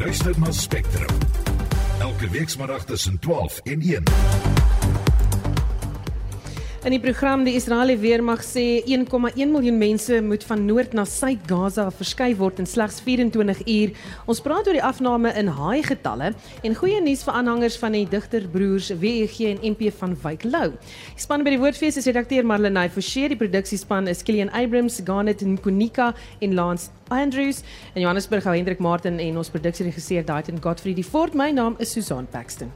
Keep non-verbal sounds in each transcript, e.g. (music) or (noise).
luister na Spectrum. Elke weekmiddag tussen 12 en 1. In die program die Israeliese weermag sê 1,1 miljoen mense moet van noord na suid Gaza verskuif word in slegs 24 uur. Ons praat oor die afname in haai getalle en goeie nuus vir aanhangers van die digterbroers WEG en MP van Wyk Lou. Die span by die Woordfees is redakteur Marlenae Forsie, die produksiespan is Kilian Abrams, Garnet Nkunika en Lance Andrews en Johannesburg hou Hendrik Martin en ons produksieregisseur Daityn Godfrey. Die voort my naam is Susan Paxton.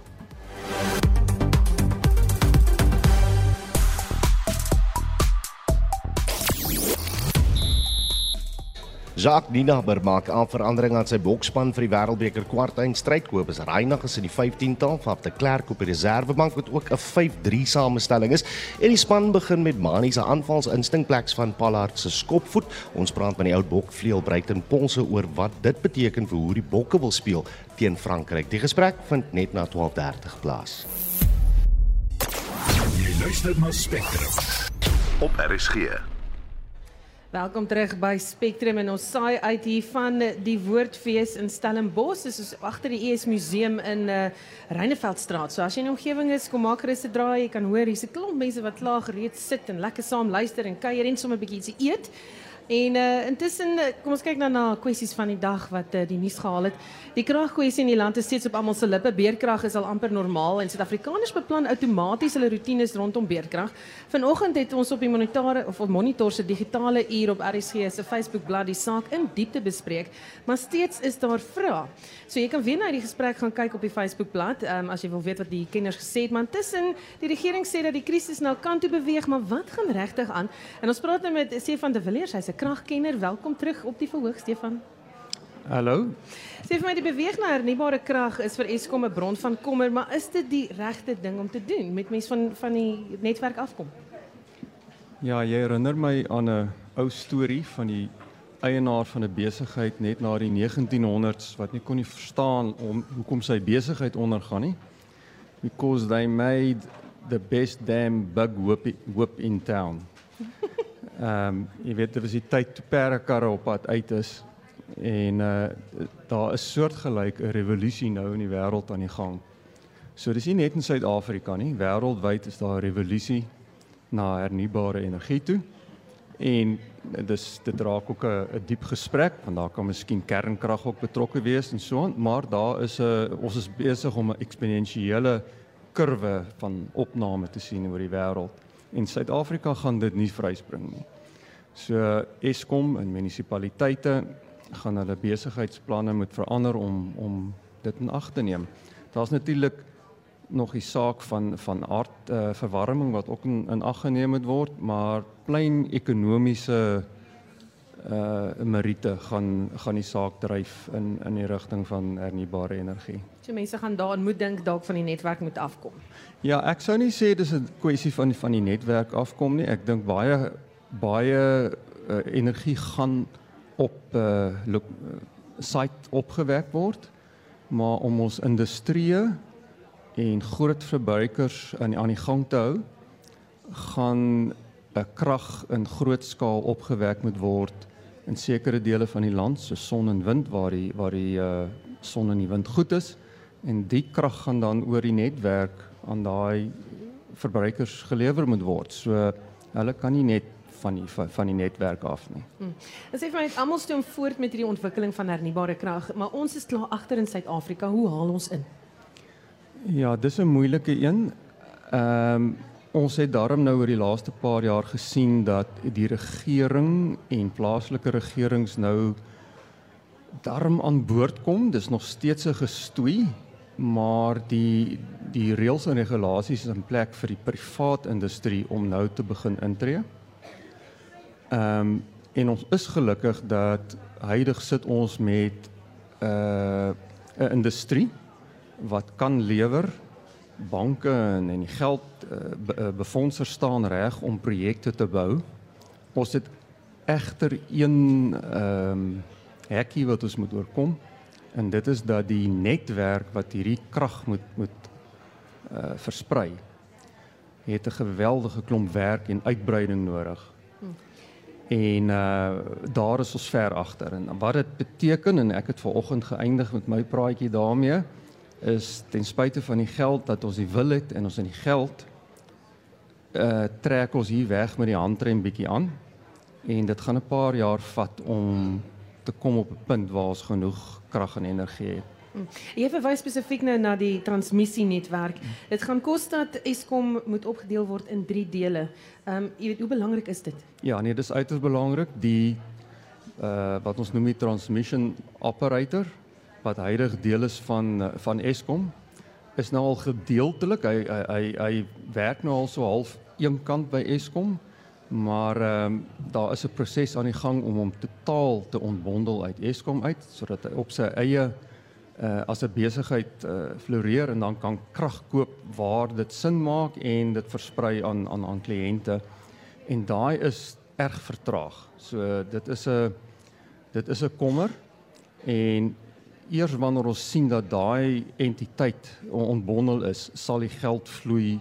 Jacques Nienaber maak aan verandering aan sy bokspan vir die Wêreldbeker kwartfinale strydkoop. Is Reinig is in die 15tal van de Klerk op die reservebank wat ook 'n 5-3 samestelling is. En die span begin met Mani se aanvalsinstinkpleks van Pollard se skopvoet. Ons praat met die ou bokvleuel Bruiten Ponse oor wat dit beteken vir hoe die bokke wil speel teen Frankryk. Die gesprek vind net na 12:30 plaas. Jy luister na Spectrum op RSG. Welkom terug by Spectrum en ons saai uit hier van die Woordfees in Stellenbosch. Dis is agter die ES Museum in uh Reineveldstraat. So as jy in die omgewing is, kom maak gerus 'n draai. Jy kan hoor hier's 'n klomp mense wat klaar gereed sit en lekker saam luister en kuier en sommer 'n bietjie ietsie eet. En uh intussen uh, kom ons kyk nou na kwessies van die dag wat uh, die nuus gehaal het. Die kragkwessie in die land is steeds op almal se lippe. Beerkrag is al amper normaal en Suid-Afrikaners beplan outomaties hulle roetines rondom beerkrag. Vanoggend het ons op die monitore of op monitor se digitale uur op RSG se Facebook-blad die saak in diepte bespreek, maar steeds is daar vrae. So jy kan weer na die gesprek gaan kyk op die Facebook-blad um, as jy wil weet wat die kenners gesê het, maar intussen die regering sê dat die krisis nou kant toe beweeg, maar wat gaan regtig aan? En ons praat nou met Stefan de Villiers, hy's 'n kragkenner. Welkom terug op die verhoog, Stefan. Hallo. Sê vir my die beweeg na hernubare krag is vir Eskom 'n bron van kommer, maar is dit die regte ding om te doen met mense van van die netwerk afkom? Ja, jy herinner my aan 'n ou storie van die eienaar van 'n besigheid net na die 1900s wat nie kon nie verstaan om hoekom sy besigheid ondergaan nie. Because they made the best damn bug whip, whip in town. (laughs) Ehm um, jy weet dit was die tyd toe perdekarre op pad uit is en uh daar is soortgelyk 'n revolusie nou in die wêreld aan die gang. So dis nie net in Suid-Afrika nie, wêreldwyd is daar 'n revolusie na hernubare energie toe. En dis dit raak ook 'n diep gesprek want daar kan miskien kernkrag ook betrokke wees en so aan, maar daar is 'n ons is besig om 'n eksponensiële kurwe van opname te sien oor die wêreld en Suid-Afrika gaan dit nie vryspring nie. So Eskom en munisipaliteite gaan hulle besigheidsplanne moet verander om om dit in ag te neem. Daar's natuurlik nog die saak van van aard uh, verwarming wat ook in, in ag geneem moet word, maar klein ekonomiese uh meriete gaan gaan die saak dryf in in die rigting van hernubare energie. So mense gaan daaraan moet dink dalk van die netwerk moet afkom. Ja, ek sou nie sê dis 'n kwessie van van die netwerk afkom nie. Ek dink baie baie uh, energie gaan op uh, site opgewek word, maar om ons industrie en groot verbruikers aan aan die gang te hou, gaan 'n krag in groot skaal opgewek moet word in sekere dele van die land, so son en wind waar die waar die uh, son en die wind goed is en die krag gaan dan oor die netwerk aan daai verbruikers gelewer moet word. So hulle kan nie net van die van die netwerk af nie. Hmm. En sê vir my, almal stoom voort met hierdie ontwikkeling van hernubare krag, maar ons is klaar agter in Suid-Afrika. Hoe haal ons in? Ja, dis 'n moeilike een. Ehm um, ons het daarom nou oor die laaste paar jaar gesien dat die regering en plaaslike regerings nou daarom aan boord kom. Dis nog steeds 'n gestoei, maar die die reëls en regulasies is in plek vir die privaat industrie om nou te begin intree. Ehm um, en ons is gelukkig dat huidig sit ons met 'n uh, 'n industrie wat kan lewer banke en en die geld uh, be, uh, befondsers staan reg om projekte te bou. Ons het egter een ehm um, hekkie wat ons moet oorkom en dit is dat die netwerk wat hierdie krag moet moet uh, versprei het 'n geweldige klomp werk en uitbreiding nodig. En uh daar is ons ver agter. En wat dit beteken en ek het vanoggend geëindig met my praatjie daarmee is ten spyte van die geld dat ons die wil het en ons in die geld uh trek ons hier weg met die handrem bietjie aan. En dit gaan 'n paar jaar vat om te kom op 'n punt waar ons genoeg krag en energie het. Mm. Jy verwys spesifiek nou na die transmissienetwerk. Dit gaan kos dat Eskom moet opgedeel word in 3 dele. Ehm um, jy weet hoe belangrik is dit? Ja, nee, dis uiters belangrik. Die uh wat ons noem die transmission operator wat heilig deel is van van Eskom is nou al gedeeltelik hy hy hy, hy werk nou al so half een kant by Eskom maar ehm um, daar is 'n proses aan die gang om hom totaal te ontbondel uit Eskom uit sodat hy op sy eie uh as 'n besigheid uh floreer en dan kan krag koop waar dit sin maak en dit versprei aan aan aan kliënte en daai is erg vertraag. So dit is 'n dit is 'n kommer en eers wanneer ons sien dat daai entiteit ontbondel is, sal die geld vloei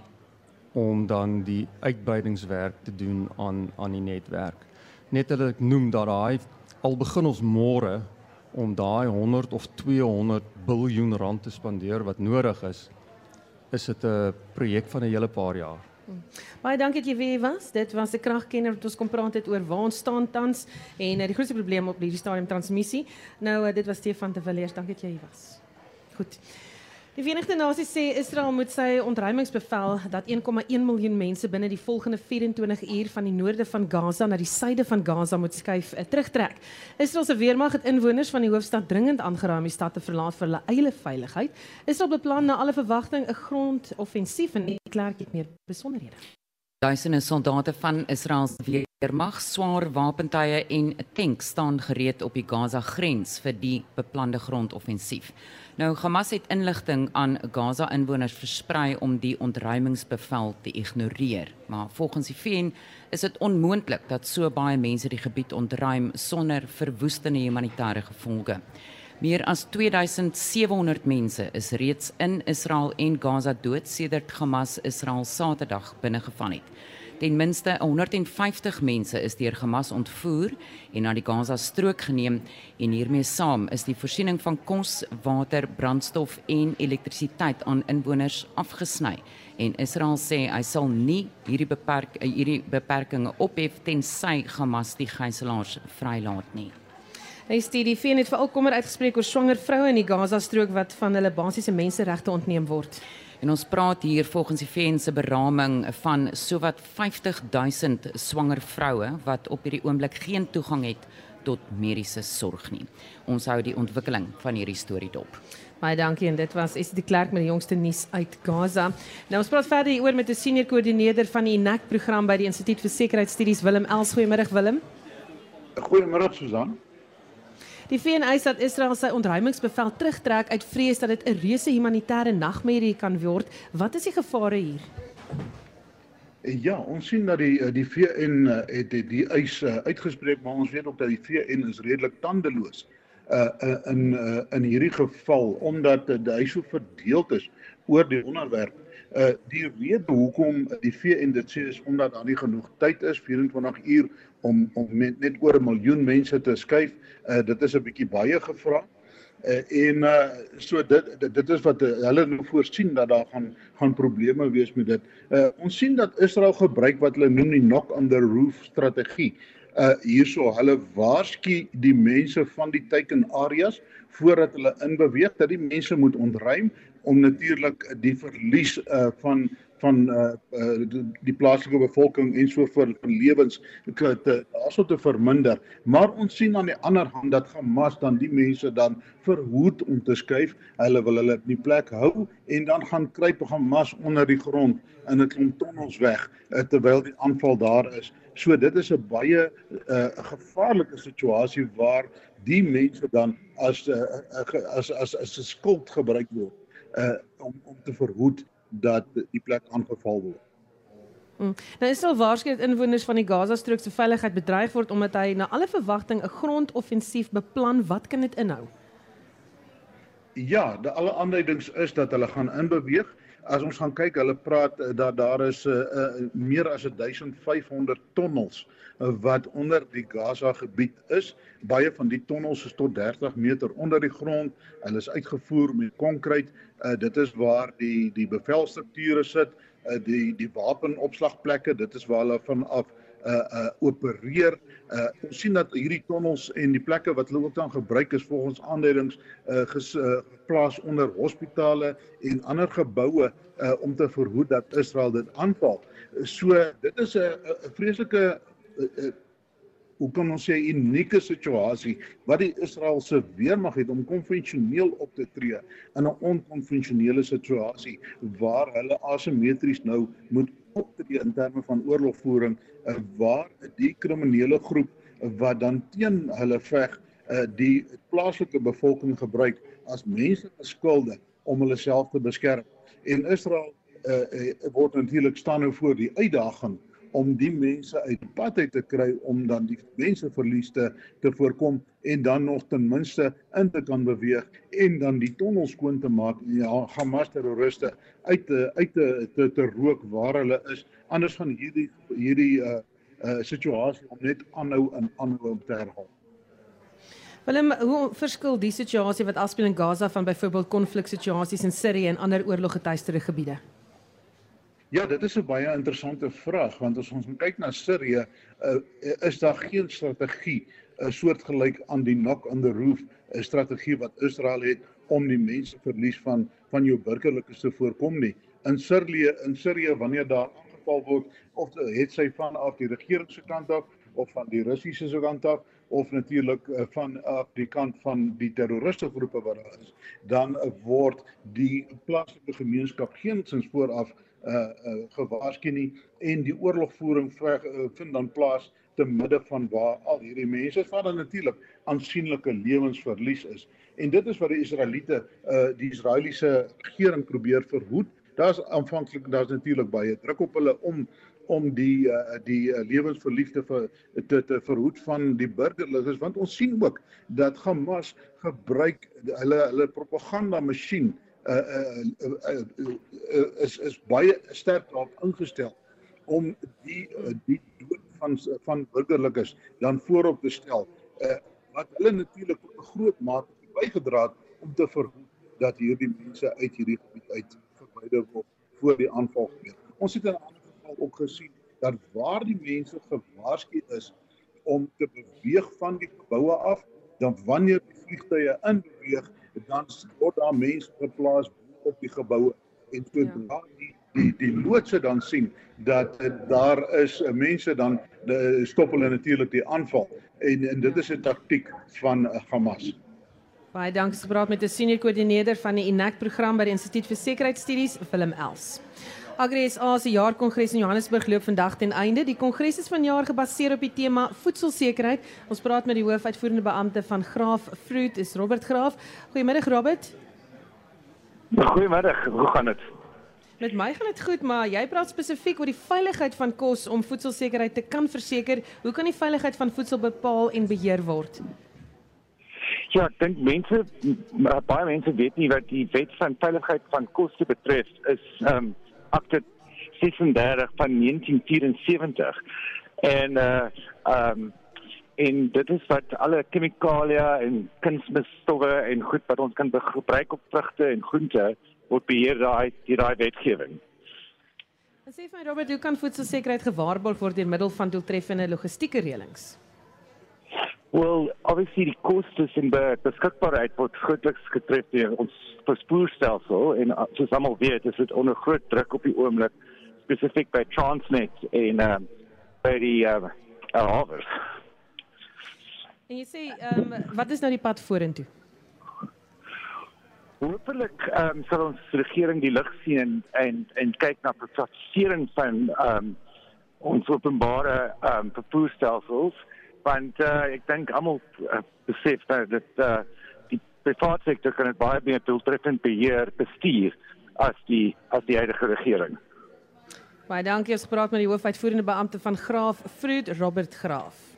om dan die uitbreidingswerk te doen aan aan die netwerk. Net dat ek noem dat daai al begin ons môre om daai 100 of 200 biljoen rand te spandeer wat nodig is, is dit 'n projek van 'n hele paar jaar. Baie dankie dat jy weer was. Dit was 'n kragkenner wat ons kom praat het oor waar ons staan tans en uh, die grootste probleem op hierdie stadium transmissie. Nou uh, dit was Stefan de Villiers. Dankie dat jy hier was. Goed. Die Verenigde Nasies sê Israel moet sy ontruimingsbevel dat 1,1 miljoen mense binne die volgende 24 uur van die noorde van Gaza na die suide van Gaza moet skuif, uh, terugtrek. Israel se weermag het inwoners van die hoofstad dringend aangeraai om die stad te verlaat vir hulle eie veiligheid. Israel beplan na alle verwagting 'n grondoffensief en Klerk het meer besonderhede. Duisende soldate van Israel se weermag, swaar wapentuie en tanks staan gereed op die Gaza grens vir die beplande grondoffensief. Nou Hamas het inligting aan Gaza inwoners versprei om die ontruimingsbevel te ignoreer, maar volgens die VN is dit onmoontlik dat so baie mense die gebied ontruim sonder verwoestende humanitêre gevolge. Meer as 2700 mense is reeds in Israel en Gaza dood sedert Hamas Israel Saterdag binnegeval het. Ten minste 150 mense is deur Hamas ontvoer en na die Gaza strook geneem en hiermee saam is die voorsiening van kos, water, brandstof en elektrisiteit aan inwoners afgesny. En Israel sê hy sal nie hierdie beperk hierdie beperkings ophef tensy Hamas die gijslaers vrylaat nie. Hy sê die VN het veral kommer uitgespreek oor swanger vroue in die Gaza strook wat van hulle basiese menseregte ontneem word. En ons praat hier volgens die VN se beraming van sowat 50000 swanger vroue wat op hierdie oomblik geen toegang het tot mediese sorg nie. Ons hou die ontwikkeling van hierdie storie dop. Baie dankie en dit was Esie de Klerk met die jongste nuus uit Gaza. Nou ons praat verder hieroor met 'n senior koördineerder van die NAC program by die Instituut vir Sekuriteitsstudies Willem Els. Goeiemôre Willem. Goeiemôre Susan. Die VN eis dat Israel sy ontruimingsbevel terugtrek uit vrees dat dit 'n reuse humanitêre nagmerrie kan word. Wat is die gevare hier? Ja, ons sien dat die die VN eh, het die, die eis eh, uitgespreek, maar ons weet ook dat die VN is redelik tandeloos uh in uh, in hierdie geval omdat uh, hy so verdeeld is oor die onderwerp. Uh die rede hoekom die VN dit sê is omdat daar nie genoeg tyd is 24 uur om om met, net oor 'n miljoen mense te skuif. Uh dit is 'n bietjie baie gevra. Uh en uh so dit dit, dit is wat uh, hulle nou voorsien dat daar gaan gaan probleme wees met dit. Uh ons sien dat Israel gebruik wat hulle noem die knock on the roof strategie. Uh hierso hulle waarsku die mense van die teiken areas voordat hulle inbeweeg dat die mense moet ontruim om natuurlik die verlies uh van van uh, uh die, die plaaslike bevolking en so vir van lewens te daarso te verminder. Maar ons sien aan die ander hand dat Hamas dan die mense dan verhoed om te skuif. Hulle wil hulle in die plek hou en dan gaan kruip Hamas onder die grond in 'n klomp tonnels weg uh, terwyl die aanval daar is. So dit is 'n baie uh, gevaarlike situasie waar die mense dan as uh, as as as 'n skuld gebruik word uh om om te verhoed dat die plek aangeval word. Mm. Nou is al waarskynlik inwoners van die Gaza-strook se veiligheid bedreig word omdat hy na alle verwagting 'n grondoffensief beplan. Wat kan dit inhou? Ja, de alle aanduidings is dat hulle gaan inbeweeg. As ons gaan kyk, hulle praat uh, dat daar is uh, uh, meer as 1500 tonnels uh, wat onder die Gaza gebied is. Baie van die tonnels is tot 30 meter onder die grond. Hulle is uitgevoer met konkreet. Uh, dit is waar die die bevelstrukture sit, uh, die die wapenopslagplekke, dit is waar hulle vanaf uh uh opereer. Uh ons sien dat hierdie tonnels en die plekke wat hulle ook dan gebruik is volgens aanduidings uh ges, uh, geplaas onder hospitale en ander geboue uh om te verhoed dat Israel dit aanval. So dit is 'n vreeslike uh, uh, hoe kan ons sê unieke situasie wat die Israeliese weermag het om konvensioneel op te tree in 'n onkonvensionele situasie waar hulle asimetries nou moet optree in terme van oorlogvoering uh, waar die kriminele groep uh, wat dan teen hulle veg uh, die plaaslike bevolking gebruik as menslike skulde om hulle self te beskerm. En Israel uh, uh, word natuurlik staan nou voor die uitdaging om die mense uit pad uit te kry om dan die mense verlies te te voorkom en dan nog ten minste in te kan beweeg en dan die tonnel skoon te maak en ja Hamas terroriste uit uit te te, te rook waar hulle is anders gaan hierdie hierdie uh uh situasie om net aanhou en aanhou om te herhaal. Willem, hoe verskil die situasie wat afspeel in Gaza van byvoorbeeld konfliksituasies in Sirië en ander oorloggetuieerde gebiede? Ja, dit is 'n baie interessante vraag want as ons kyk na Sirië, uh, is daar geen strategie 'n uh, soortgelyk aan die knock on the roof 'n strategie wat Israel het om die mense verlies van van jou burgerlikes te voorkom nie. In Sirië, in Sirië wanneer daar aangeval word of het sy van af die regering se kant af of van die Russiese se kant af of natuurlik uh, van af die kant van die terroriste groepe wat daar is, dan uh, word die plaaslike gemeenskap geensins vooraf uh, uh gewaarsku nie en die oorlogvoering uh, vind dan plaas te midde van waar al hierdie mense wat dan natuurlik aansienlike lewensverlies is. En dit is wat die Israeliete uh die Israeliese regering probeer verhoed. Daar's aanvanklik daar's natuurlik baie druk op hulle om om die uh, die uh, lewensverliefde vir te te verhoed van die burgerlikes want ons sien ook dat Hamas gebruik hulle hulle propaganda masjien uh, uh, uh, uh, is is baie sterk daarop ingestel om die uh, die dood van van burgerlikes dan voorop te stel. Uh, wat hulle natuurlik op 'n groot mate bygedra het om te verhoed dat hierdie mense uit hierdie gebied uit verwyder word voor die aanval gebeur. Ons het in 'n ander geval ook gesien dat waar die mense gewaarsku is om te beweeg van die geboue af, dan wanneer die vliegtye in beweeg, dan word daar mense geplaas op die geboue en toe ja. die die die loodse dan sien dat uh, daar is uh, mense dan uh, stop hulle natuurlik die aanval en en dit is 'n taktik van Hamas. Baie dankie praat met 'n senior koördineerder van die INAC program by die Instituut vir Sekuriteitsstudies, Willem Els. AgriSA se jaarkongres in Johannesburg loop vandag ten einde. Die kongres is vanjaar gebaseer op die tema voedselsekerheid. Ons praat met die hoofuitvoerende beampte van Graaf Fruit, is Robert Graaf. Goeiemiddag Robert. Goeiemiddag. Hoe gaan dit? Met my gaan dit goed, maar jy praat spesifiek oor die veiligheid van kos om voedselsekerheid te kan verseker. Hoe kan die veiligheid van voedsel bepaal en beheer word? Ja, ek dink mense baie mense weet nie wat die wet van veiligheid van kos betref is ehm um, akte 36 van 1974 en uh um en dit is wat alle chemikalie en kunsmisstowwe en goed wat ons kan gebruik op vrugte en groente word beheer daai die daai wetgewing. En sê vir my Robert, hoe kan voedselsekerheid gewaarborg word deur middel van doeltreffende logistieke reëlings? Well, obviously die kostes en die beskikbaarheid word grootliks getref deur ons verspoorstelsel en uh, soos almal weet, is dit onder groot druk op die oomblik spesifiek by Transnet en uh, by die uh, Harvard. En jy sê, ehm um, wat is nou die pad vorentoe? Hoopelik ehm um, sal ons regering die lig sien en en, en kyk na privatisering van ehm um, ons openbare ehm um, vervoerstelsels want uh, ek dink almal uh, besef dat dit uh, die private sektor kan dit baie meer doeltreffend beheer bestuur as die as die huidige regering. Baie dankie ons gepraat met die hoofuitvoerende beampte van Graaf Fruit Robert Graaf.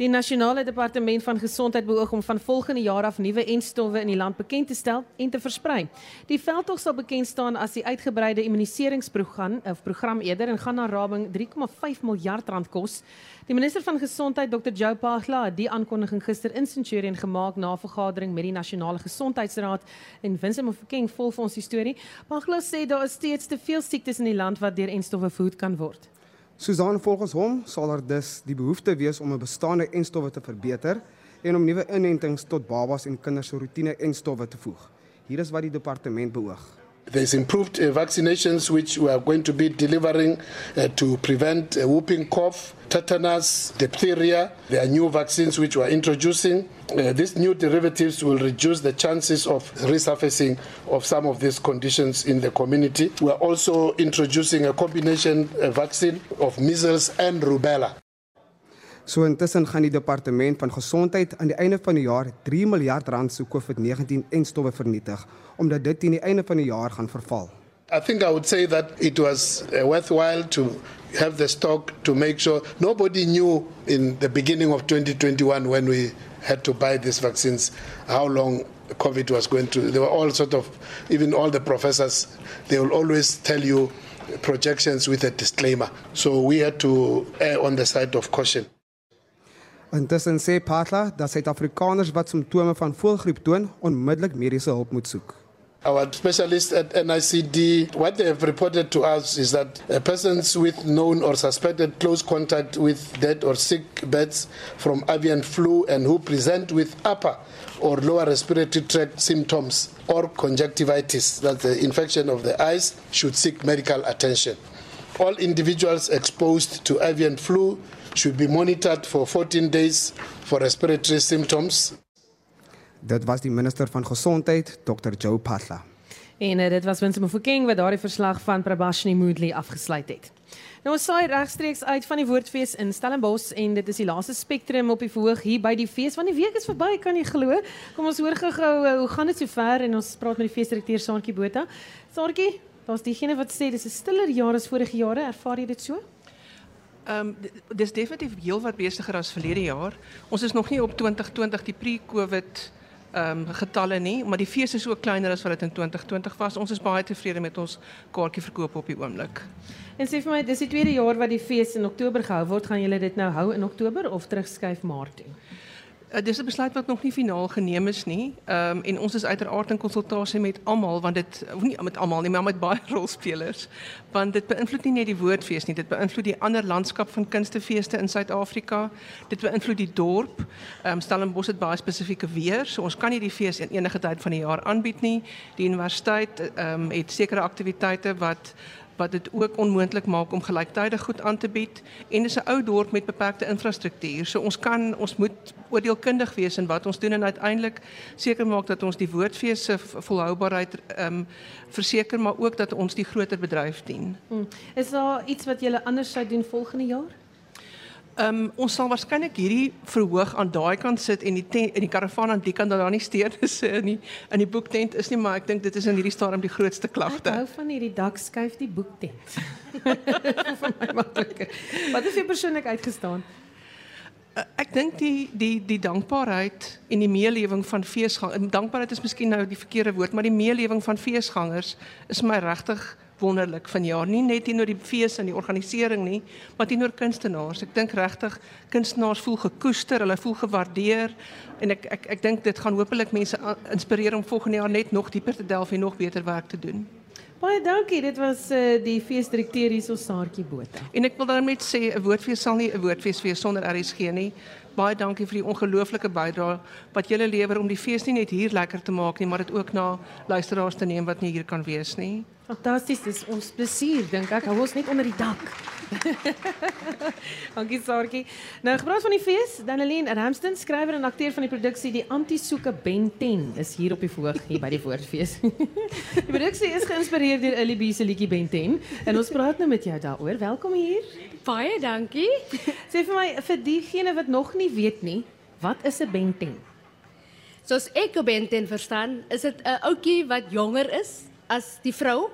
Die nasionale departement van gesondheid beoog om van volgende jaar af nuwe enstowwe in die land bekend te stel en te versprei. Die veldtog sal bekend staan as die uitgebreide immuniseringsprogram of program eerder en gaan na rabing 3,5 miljard rand kos. Die minister van gesondheid Dr Joe Pagla het die aankondiging gister in Centurion gemaak na 'n vergadering met die nasionale gesondheidsraad en Vincent Mofokeng volg vir ons die storie. Pagla sê daar is steeds te veel siektes in die land wat deur enstowwe verhoed kan word. Susan volgens hom sal daar dus die behoefte wees om 'n bestaande enstowwe te verbeter en om nuwe inentings tot babas en kinders se roetine enstowwe te voeg. Hier is wat die departement beoog. There's improved uh, vaccinations which we are going to be delivering uh, to prevent uh, whooping cough, tetanus, diphtheria. There are new vaccines which we are introducing. Uh, these new derivatives will reduce the chances of resurfacing of some of these conditions in the community. We are also introducing a combination vaccine of measles and rubella. So intussen gaan die departement van gesondheid aan die einde van die jaar 3 miljard rand se COVID-19 en stowwe vernietig omdat dit teen die einde van die jaar gaan verval. I think I would say that it was uh, worthwhile to have the stock to make sure nobody knew in the beginning of 2021 when we had to buy these vaccines how long COVID was going to. They were all sort of, even all the professors, they will always tell you projections with a disclaimer. So we had to err on the side of caution. Intussen sê Patla dat Suid-Afrikaners wat simptome van voëlgriep toon, onmiddellik mediese hulp moet soek. Our specialists at NICD, what they have reported to us is that uh, persons with known or suspected close contact with dead or sick beds from avian flu and who present with upper or lower respiratory tract symptoms or conjunctivitis, that's the infection of the eyes, should seek medical attention. All individuals exposed to avian flu should be monitored for 14 days for respiratory symptoms. Dit was die minister van gesondheid, Dr Joe Patla. En uh, dit was Winsome Mofokeng wat daardie verslag van Prabashini Moodley afgesluit het. Nou ons saai regstreeks uit van die Woordfees in Stellenbosch en dit is die laaste spektrum op die verhoog hier by die fees want die week is verby kan jy glo. Kom ons hoor gou-gou uh, hoe gaan dit sover en ons praat met die feesdirekteur Saartjie Botha. Saartjie, daar's diegene wat sê dis 'n stiller jaar as vorige jare, ervaar jy dit so? Ehm um, dis definitief heelwat besigger as verlede jaar. Ons is nog nie op 2020 die pre-COVID ehm um, getalle nie, maar die fees is ook kleiner as wat dit in 2020 was. Ons is baie tevrede met ons kaartjieverkoop op die oomblik. En sê vir my, dis die tweede jaar wat die fees in Oktober gehou word. Gaan julle dit nou hou in Oktober of terugskuif Maart toe? Uh, dis 'n besluit wat nog nie finaal geneem is nie. Ehm um, en ons is uiteraard in konsultasie met almal want dit nie met almal nie, maar met baie (laughs) rolspelers. Want dit beïnvloed nie net die woordfees nie, dit beïnvloed die ander landskap van kunstefeeste in Suid-Afrika. Dit beïnvloed die dorp. Ehm um, Stellenbosch het baie spesifieke weer, so ons kan nie die fees in enige tyd van die jaar aanbied nie. Die universiteit ehm um, het sekere aktiwiteite wat wat dit ook onmoontlik maak om gelyktydig goed aan te bied en dis 'n ou dorp met beperkte infrastruktuur. So ons kan ons moet oordeelkundig wees in wat ons doen en uiteindelik seker maak dat ons die woordfees se volhoubaarheid ehm um, verseker maar ook dat ons die groter bedryf dien. Hmm. Is daar iets wat julle anders sou doen volgende jaar? Ehm um, ons sal waarskynlik hierdie verhoog aan daai kant sit en die tent, in die karavaan aan die kant dat daar nie steurdes in die in die boektent is nie, maar ek dink dit is in hierdie stadium die grootste klagte. Ek hou van hierdie dak skuif die boektent. (laughs) vir my makliker. Wat het jy persoonlik uitgestaan? Uh, ek dink die die die dankbaarheid en die meelewing van feesgangers. Dankbaarheid is miskien nou die verkeerde woord, maar die meelewing van feesgangers is my regtig wonderlik vanjaar nie net teenoor die fees en die organisering nie maar teenoor kunstenaars. Ek dink regtig kunstenaars voel gekoester hulle voel gewaardeer. En ek ek ek dink dit gaan hopelik mense inspireer om volgende jaar net nog dieper te delf en nog beter werk te doen. Baie dankie. Dit was uh, die feesdirekteur hier so Saartjie Botha. En ek wil dan net sê 'n woordfees sal nie 'n woordfees wees sonder RSG nie baie dankie vir die ongelooflike bydrae wat julle lewer om die fees nie net hier lekker te maak nie maar dit ook na luisteraars te neem wat nie hier kan wees nie Fantasties, dis ons plesier dink ek. Hou ons net onder die dak. (laughs) Dankie Sarkie. Nou gepraat van die fees, Daneline Ramsden, skrywer en akteur van die produksie Die Antisoeke Ben 10 is hier op die verhoog hier by die Woordfees. (laughs) die produksie is geïnspireer deur Ellie se liedjie Ben 10 en ons praat nou met jou daaroor. Welkom hier. Baie dankie. (laughs) Sê vir my vir diegene wat nog nie weet nie, wat is 'n Ben 10? Soos ek 'n Ben 10 verstaan, is dit 'n ouetjie wat jonger is as die vrou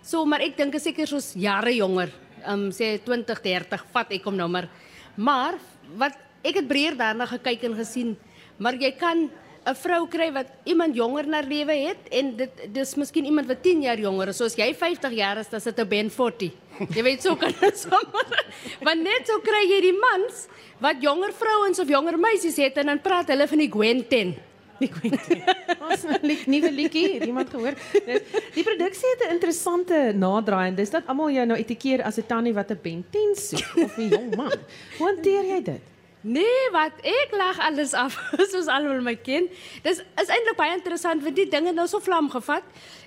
So maar ek dink seker soos jare jonger. Ehm um, sê 20, 30 vat ek hom nou maar. Maar wat ek het breër daarna gekyk en gesien, maar jy kan 'n vrou kry wat iemand jonger na lewe het en dit dis miskien iemand wat 10 jaar jonger is. So as jy 50 jaar is, dan sit 'n Ben 40. Jy weet so kan dit (laughs) sommer. Want net so kry jy die mans wat jonger vrouens of jonger meisies het en dan praat hulle van die Gwen 10. Ek weet nie. Ons lik nuwe liedjie, het iemand gehoor? Dis- Die produksie het 'n interessante nadraai en dis dat almal jou nou etikeer as 'n tannie wat 'n Ben 10 soek of 'n jong man. Hoe hanteer jy dit? Nee, wat ek lag alles af (laughs) soos almal my ken. Dis is eintlik baie interessant want die ding het nou so vlam gevat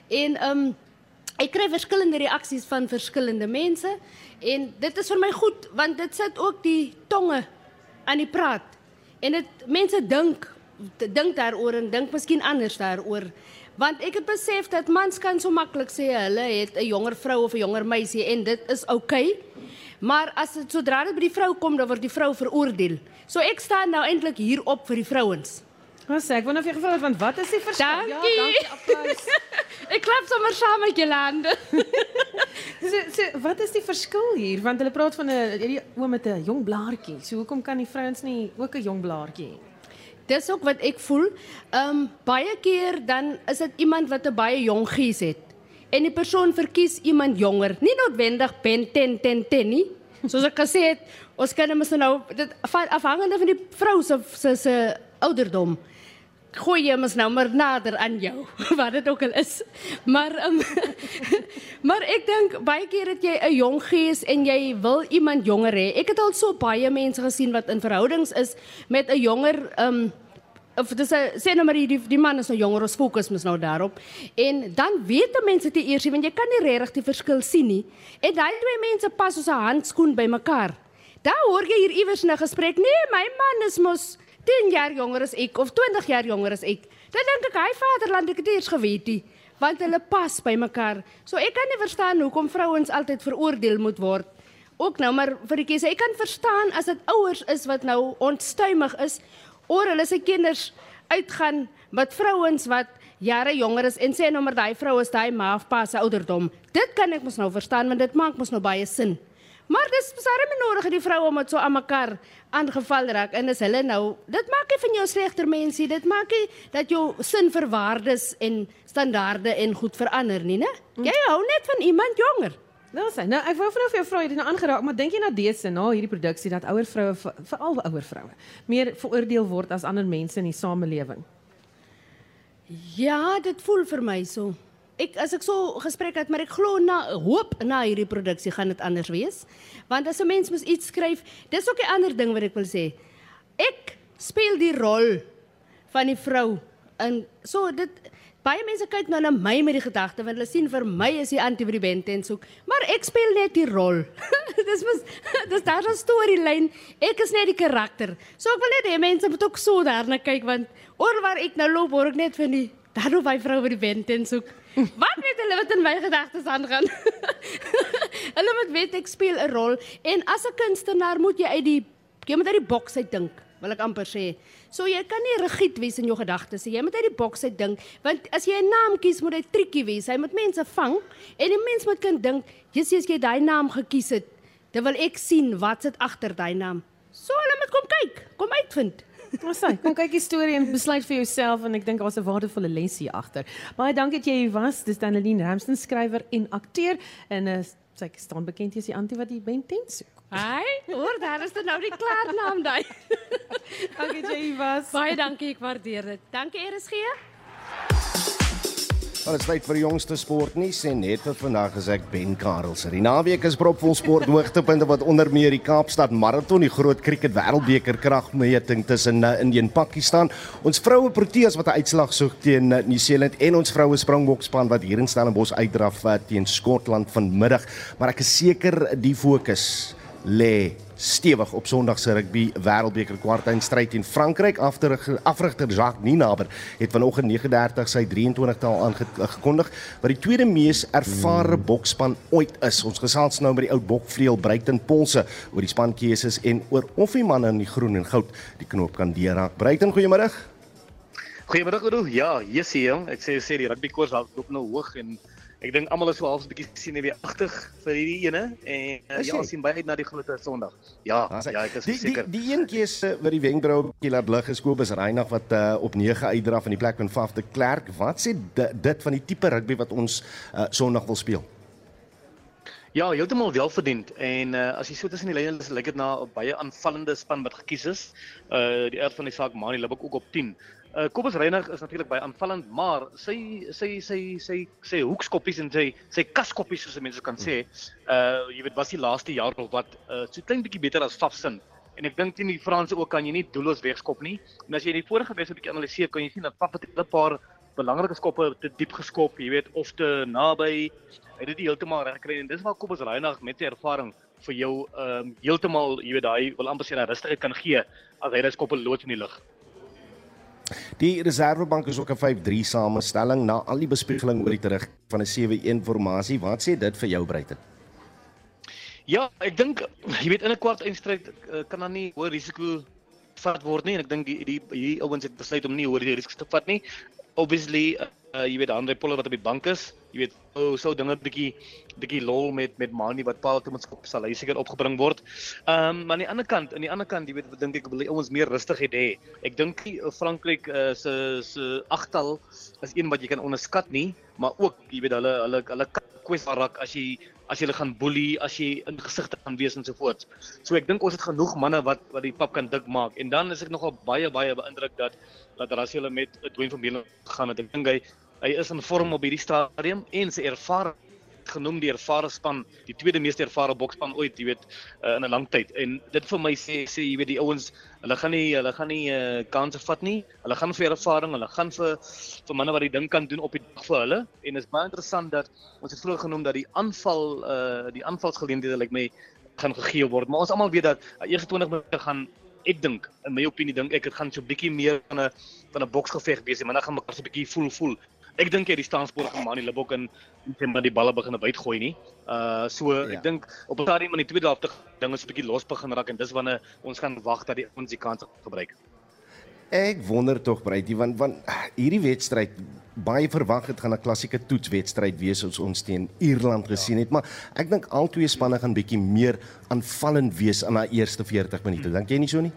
en ehm um, ek kry verskillende reaksies van verskillende mense en dit is vir my goed want dit sit ook die tonge aan die praat. En dit mense dink dink daaroor en dink miskien anders daaroor. Want ek het besef dat mans kan so maklik sê hulle het 'n jonger vrou of 'n jonger meisie en dit is oukei. Okay. Maar as dit sodra dit by die vrou kom, dan word die vrou veroordeel. So ek staan nou eintlik hier op vir die vrouens. Wat sê ek wonder of jy gevra het want wat is die verskil? Dankie. Ja, dankie. Applous. (laughs) ek klap sommer saam met julle hande. (laughs) So, so wat is die verskil hier? Want hulle praat van 'n hierdie oom met 'n jong blaartjie. So hoekom kan die vrouens nie ook 'n jong blaartjie hê? Dis ook wat ek voel. Ehm um, baie keer dan is dit iemand wat 'n baie jong gees het. En die persoon verkies iemand jonger, nie noodwendig Ben 10 10 10 nie. Soos ek gesê het, ons kan mos nou dit afhangende van die vrou se se se ouderdom. Gooi jy mos nou maar nader aan jou, (laughs) wat dit ook al is. Maar um, (laughs) maar ek dink baie keer het jy 'n jong gees en jy wil iemand jonger hê. Ek het al so baie mense gesien wat in verhoudings is met 'n jonger um of dis 'n sê nou maar die die man is nou jonger, ons fokus mos nou daarop. En dan weet mense te eers, want jy kan nie regtig die verskil sien nie. En daai twee mense pas soos 'n handskoen by mekaar. Daar hoor jy hier iewers 'n gesprek. Nee, my man is mos 10 jaar jonger as ek of 20 jaar jonger as ek. Dan dink ek hy vaderland ek het eers geweet nie, want hulle pas by mekaar. So ek kan nie verstaan hoekom vrouens altyd veroordeel moet word. Ook nou maar vir die keuse. Ek kan verstaan as dit ouers is wat nou onstuimig is oor hulle se kinders uitgaan met vrouens wat jare jonger is en sê nou maar daai vrou is daai ma of pa se ouderdom. Dit kan ek mos nou verstaan want dit maak mos nou baie sin. Maar dis besarm nie nodig die vroue moet so aan mekaar aangeval raak en is hulle nou dit maak nie van jou slegter mensie dit maak nie dat jou sin vir waardes en standaarde en goed verander nie né jy hou net van iemand jonger Nou sê, nou ek wou vra of vrou het dit nou aangeraak, maar dink jy na dese na hierdie produksie dat ouer vroue ve- veral ouer vroue meer veroordeel word as ander mense in die samelewing? Ja, dit voel vir my so. Ek as ek so gesprek het, maar ek glo na hoop na hierdie produksie gaan dit anders wees. Want as 'n mens mos iets skryf, dis ook 'n ander ding wat ek wil sê. Ek speel die rol van die vrou. En so dit baie mense kyk nou na my met die gedagte want hulle sien vir my is die anti vir die band en so. Maar ek speel net die rol. (laughs) dis mos (laughs) dis daar 'n storielyn. Ek is net die karakter. So ek wil net hê mense moet ook so daarna kyk want oor waar ek nou loop hoor ek net van die daar loop hy vrou vir die band en so. (laughs) Wat weet hulle wat in my gedagtes aangaan? hulle moet weet ek speel 'n rol en as 'n kunstenaar moet jy uit die jy moet uit die boks uit dink wil ek amper sê. So jy kan nie rigied wees in jou gedagtes nie. Jy moet uit die boks uit dink want as jy 'n naam kies moet hy triekie wees. Hy moet mense vang en die mens moet kan dink, "Jessie, as jy daai naam gekies het, dan wil ek sien wat sit agter daai naam." So hulle moet kom kyk, kom uitvind. (laughs) Ons sê, kom kyk die storie en besluit vir jouself en ek dink daar's 'n waardevolle les hier agter. Baie dankie dat jy hier was. Dis Daneline Ramsden, skrywer en akteur en uh, sy staan bekend as die antie wat die Ben 10 soek. Hy, hoor, daar is dit nou die klaar naam daai. (laughs) dankie jy was. Baie dankie, ek waardeer dit. Dankie RSG. Maar dit is tyd vir die jongste sportnuus en net vir vandag is ek Ben Karels. Die naweek is propvol sport hoogtepunte wat onder meer die Kaapstad Marathon, die groot krieket wêreldbeker kragmeting tussen uh, Indië en Pakistan, ons vroue Proteas wat 'n uitslag soek teen uh, Nieu-Seeland en ons vroue Springbokspan wat hier in Stellenbosch uitdraf uh, teen Skotland vanmiddag. Maar ek is seker die fokus lê stewig op Sondag se rugby wêreldbeker kwartfinale in Frankryk. After afrigter Jacques Nienaber het vanoggend 9:30 sy 23-tal aangekondig wat die tweede mees ervare bokspan ooit is. Ons gesels nou met die ou bokvleuel Bruiten Polse oor die spankeuses en oor of die manne in die groen en goud die knoop kan deurraak. Bruiten, goeiemôre. Goeiemiddag Oudo. Ja, Jessie, jong. ek sê sê die rugbykoers loop nou hoog en ek dink almal is so half 'n bietjie sien weer agtig vir hierdie ene en uh, ja, sien baie uit na die groot Sondag. Ja, ja, ek is die, seker. Die die een keuse wat die wenkbrau bietjie laat lig is Kobus Reinagh wat uh, op 9 uitdraf in die plek van Faf de Klerk. Wat sê dit van die tipe rugby wat ons uh, Sondag wil speel? Ja, heeltemal welverdiend en uh, as jy so tussen die lyne lyk dit na 'n baie aanvallende span wat gekies is. Uh die aard van die saak Mani Libok ook op 10. Uh Kobus Reinig is natuurlik baie aanvallend, maar sy sy sy sy sy hoekskoppies en sy sy kaskoppies soos mense kan sê, uh jy weet was die laaste jaar of wat uh so klein bietjie beter as Fafsin. En ek dink teen die Franse ook kan jy nie doelloos wegskop nie. En as jy die vorige wedstryd bietjie analiseer, kan jy sien dat Faf het 'n paar belangrike skoppe te diep geskop, jy weet, of te naby hy het dit heeltemal reg gekry en dis waar Kobus Reinagh met sy ervaring vir jou ehm um, heeltemal jy weet daai wil amper sê 'n rustige kan gee as hy dit skoppe loods in die lug. Die Reservebank is ook 'n 5-3 samestelling na al die bespiegeling oor die terug van 'n 7-1 formasie. Wat sê dit vir jou Breiten? Ja, ek dink jy weet in 'n kwart eindstryd uh, kan dan nie hoë risiko vat word nie en ek dink die die hier ouens het besluit om nie hoë risiko te vat nie. Obviously uh, jy weet Andre Polle wat op die bank is, jy weet oh, so dinge bietjie bietjie lol met met Mani wat Paul Thomas op sal hy seker opgebring word. Ehm um, maar aan die ander kant, aan die ander kant, jy weet dink ek wil die ouens meer rustig hê. Ek dink uh, Frankryk uh, se se agtal is een wat jy kan onderskat nie, maar ook jy weet hulle hulle hulle kwesbaar raak as jy as jy hulle gaan boelie, as jy in gesigte gaan wees en so voort. So ek dink ons het genoeg manne wat wat die pap kan dik maak en dan is ek nogal baie baie beïndruk dat dat Rassie met Dwayne van Beelen gaan het. Ek dink hy Hy is in vorm op hierdie stadium en sy ervaring genoem die ervare span, die tweede meeste ervare boksspan ooit, jy weet, uh, in 'n lang tyd. En dit vir my sê sê jy weet die ouens, hulle gaan nie hulle gaan nie uh, kansse vat nie. Hulle gaan vir ervaring, hulle gaan vir vir manne wat die ding kan doen op die dag vir hulle. En is baie interessant dat ons het vroeër genoem dat die aanval uh die aanvalsgeleenthede lyk like my gaan gegee word. Maar ons almal weet dat uh, eerste 20 minute gaan ek dink in my opinie dink ek dit gaan so 'n bietjie meer van 'n van 'n boksgeveg wees, maar dan gaan mekaar so 'n bietjie voel voel ek dink jy die staanspoor van Mani Libok en net maar die balle begin uitgooi nie. Uh so ja. ek dink op 'n stadium in die tweede helfte dinge so 'n bietjie los begin raak en dis wanneer ons gaan wag dat die ons die kans gebruik. Ek wonder tog Breitie want want hierdie wedstryd baie verwag het gaan 'n klassieke toetswedstryd wees soos ons teen Ierland gesien het, maar ek dink al twee spanne gaan bietjie meer aanvallend wees in daai eerste 40 minute. Dink jy nie so nie?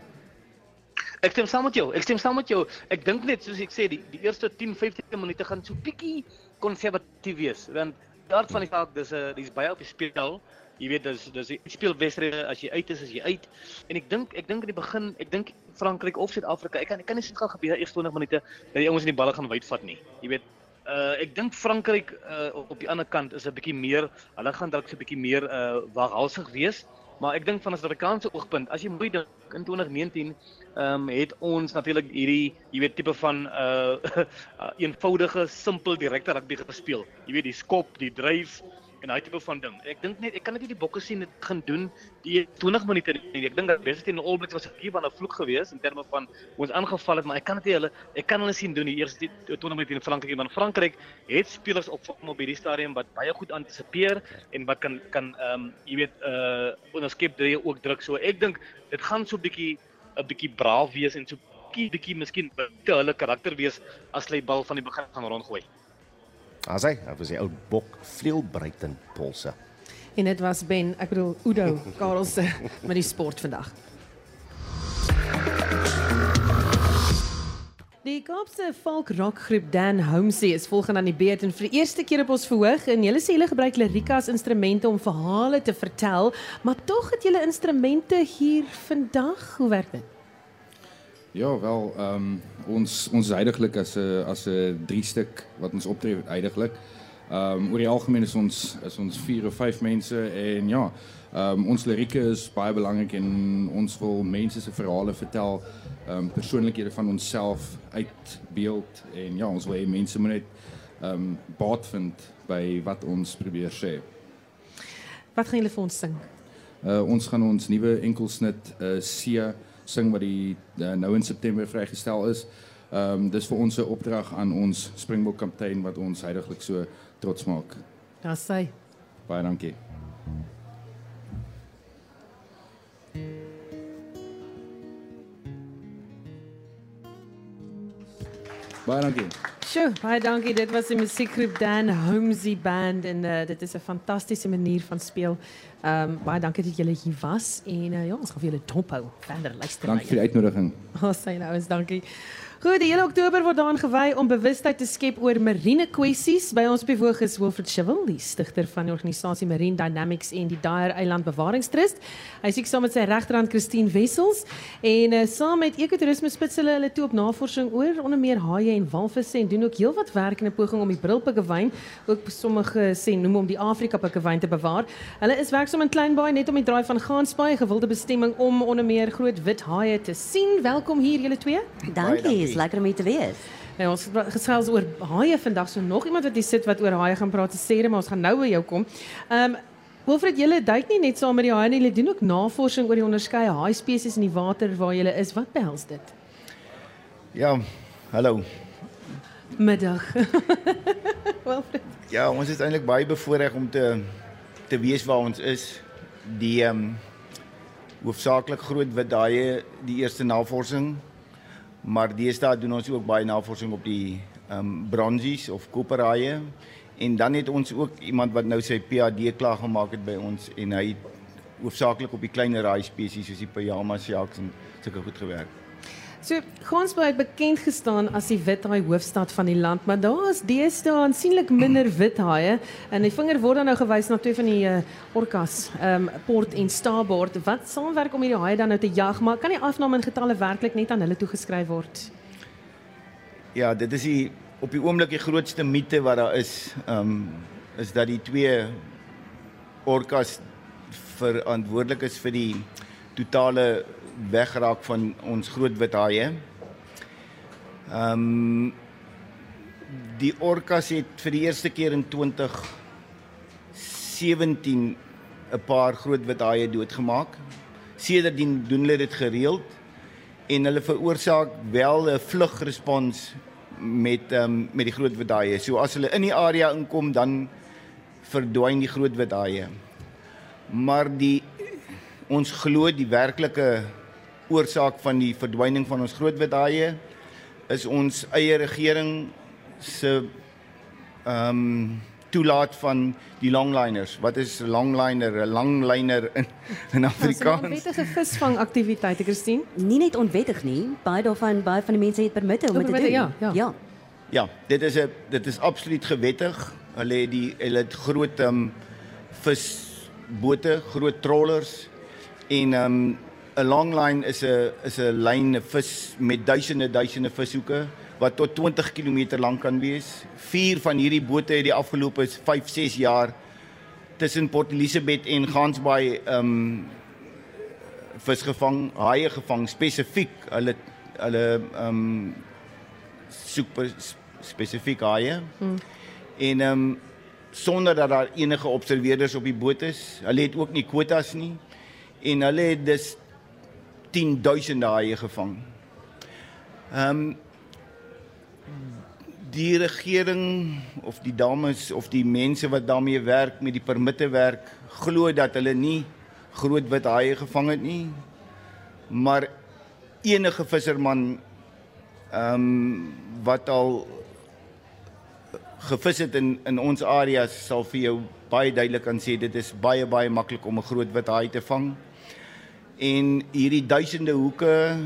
Ek stem saam met jou. Ek stem saam met jou. Ek dink net soos ek sê die die eerste 10, 15 minute gaan so bietjie konservatief wees. Want daar van die saak dis 'n dis baie op die speel. Jy weet dis dis jy speel wedstryde as jy uit is as jy uit. En ek dink ek dink in die begin, ek dink Frankryk of Suid-Afrika, ek kan ek kan nie sê gaan gebeur eers 20 minute dat die ouens in die balle gaan wyd vat nie. Jy weet Uh ek dink Frankryk uh op die ander kant is 'n bietjie meer, hulle gaan dalk so 'n bietjie meer uh waghalsig wees. Maar ek dink van 'n Suid-Afrikaanse oogpunt, as jy mooi dink in 2019, ehm um, het ons natuurlik hierdie, jy weet, tipe van uh (laughs) eenvoudige, simpel direkte rugby gespeel. Jy weet, die skop, die dryf, en daai tipe van ding. Ek dink net ek kan net nie die bokke sien dit gaan doen die 20 minute nie. Ek dink dat West teen All Blacks was 'n keer van 'n vloek geweest in terme van ons aangeval het, maar ek kan dit hulle ek kan hulle sien doen die eerste 20 minute in Frankryk. Want Frankryk het spelers op op hierdie stadium wat baie goed antisipeer en wat kan kan ehm um, jy weet uh onderskep drie ook druk. So ek dink dit gaan so 'n bietjie 'n bietjie braaf wees en so bietjie bietjie miskien te hulle karakter wees as hulle die bal van die begin gaan rondgooi. As hy, dit was die ou bok vleuelbreiten polse. En dit was Ben, ek bedoel Udo Karelse met die sport vandag. Die Kaapse folk rock groep Dan Homsey is volgens aan die beurt en vir die eerste keer op ons verhoog en hulle sê hulle gebruik lirika as instrumente om verhale te vertel, maar tog het julle instrumente hier vandag. Hoe werk dit? Ja, wel, ehm um, ons ons heidaglik as 'n as 'n drie stuk wat ons optree heidaglik. Ehm um, oor die algemeen is ons is ons 4 of 5 mense en ja, ehm um, ons lirieke is baie belangrik en ons wil mense se verhale vertel, ehm um, persoonlikhede van onsself uitbeeld en ja, ons wil hê mense moet net ehm um, baat vind by wat ons probeer sê. Wat gaan julle vir ons sing? Uh ons gaan ons nuwe enkelsnit uh Sia sing wat die uh, nou in September vrygestel is. Ehm um, dis vir ons 'n opdrag aan ons Springbok kaptein wat ons heidaglik so trots maak. Daar. Baie dankie. Baie dankie. Sjoe, baie dankie. Dit was die musiekgroep Dan Holmesy Band en uh, dit is 'n fantastiese manier van speel. Ehm um, baie dankie dat julle hier was en uh, ja, ons gaan vir julle dophou. Verder luister. Dankie vir die uitnodiging. Oh, sy nou is dankie. Goed, die hele Oktober word daaraan gewy om bewustheid te skep oor marine kwessies. By ons woog is Wilfred Chivel, die stigter van die organisasie Marine Dynamics en die Daer Eiland Bewaringstrust. Hy sê saam met sy regterhand Christine Wessels en uh, saam met ekotourisme spits hulle hulle toe op navorsing oor onder meer haie en walvisse en doen ook heelwat werk in 'n poging om die brilpikkewyn, ook sommige sê noem om die Afrika pikkewyn te bewaar. Hulle is werksaam in Kleinbaai net om die draai van Gansbaai, gewilde bestemming om onder meer groot wit haie te sien. Welkom hier julle twee. Dankie is lekker om hier te wees. Ja, ons gesels oor haie vandag. So nog iemand wat hier sit wat oor haie gaan praat, sê maar ons gaan nou by jou kom. Ehm um, Wilfred, julle duik nie net saam met die haie nie, julle doen ook navorsing oor die onderskeie haai spesies in die water waar julle is. Wat behels dit? Ja, hallo. Middag. (laughs) Wilfred. Ja, ons is eintlik baie bevoorreg om te te weet waar ons is. Die ehm um, hoofsaaklik groot wit haie die eerste navorsing maar deesdae doen ons ook baie navorsing op die ehm um, bronsies of koperhaie en dan het ons ook iemand wat nou sy PhD klaar gemaak het by ons en hy hoofsaaklik op die kleiner haai spesies soos die pyjama sharks en sulke goed gewerk. So Gansbaai het bekend gestaan as die withaai hoofstad van die land, maar daar is deesdae aansienlik minder withaaie en die vinger word dan nou gewys na twee van die uh, orkas, ehm um, port en starboard wat saamwerk om hierdie haie dan nou te jag, maar kan die afname in getalle werklik net aan hulle toegeskryf word? Ja, dit is die op die oomblik die grootste mite wat daar is, ehm um, is dat die twee orkas verantwoordelik is vir die totale wegraak van ons groot wit haie. Ehm um, die orkas het vir die eerste keer in 2017 'n paar groot wit haie doodgemaak. Sedertdien doen hulle dit gereeld en hulle veroorsaak wel 'n vlugrespons met ehm um, met die groot wit haie. So as hulle in die area inkom dan verdwyn die groot wit haie. Maar die ons glo die werklike oorsaak van die verdwyning van ons groot wit haie is ons eie regering se ehm um, toelaat van die longliners. Wat is longliner? 'n Langliner in in Afrikaans. Dit is 'n visvangaktiwiteit, Christine. Nie net onwettig nie, baie daarvan baie van die mense het permitte om dit te doen. Ja, ja. ja. Ja, dit is 'n dit is absoluut gewettig. Hulle het die hulle het groot ehm um, visbote, groot trollers en ehm um, 'n longline is 'n is 'n lyn 'n vis met duisende duisende vishoeke wat tot 20 km lank kan wees. Vier van hierdie bote het die afgelope 5, 6 jaar tussen Port Elizabeth en Gansbaai ehm um, vis gevang, haie gevang spesifiek. Hulle hulle ehm um, super spesifiek haie. Hmm. En ehm um, sonder dat daar enige observeerders op die boot is. Hulle het ook nie kwotas nie. En hulle het dus 10000 haie gevang. Ehm um, die regering of die dames of die mense wat daarmee werk met die permitte werk glo dat hulle nie groot wit haie gevang het nie. Maar enige visserman ehm um, wat al gevis het in in ons areas sal vir jou baie duidelik kan sê dit is baie baie maklik om 'n groot wit haai te vang en hierdie duisende hoeke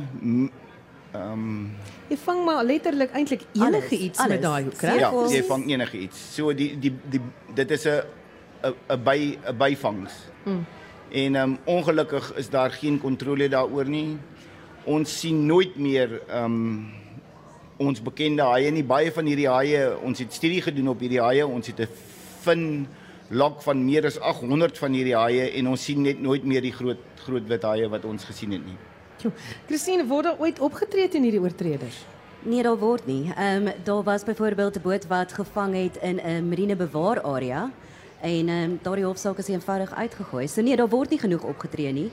ehm um, jy vang maar letterlik eintlik enige iets alles. met daai hoek, reg? Ja, jy vang enige iets. So die die die dit is 'n 'n by 'n byvangs. Mm. En ehm um, ongelukkig is daar geen kontrole daaroor nie. Ons sien nooit meer ehm um, ons bekende haie nie. Baie van hierdie haie, ons het studie gedoen op hierdie haie. Ons het 'n fin lok van meer as 800 van hierdie haie en ons sien net nooit meer die groot groot wit haie wat ons gesien het nie. Jo, Christine, word daar ooit opgetree teen hierdie oortreders? Nee, daar word nie. Ehm um, daar was byvoorbeeld 'n boot wat gevang het in 'n marine bewaar area en ehm um, daardie hofsaak is eenvoudig uitgegooi. So nee, daar word nie genoeg opgetree nie.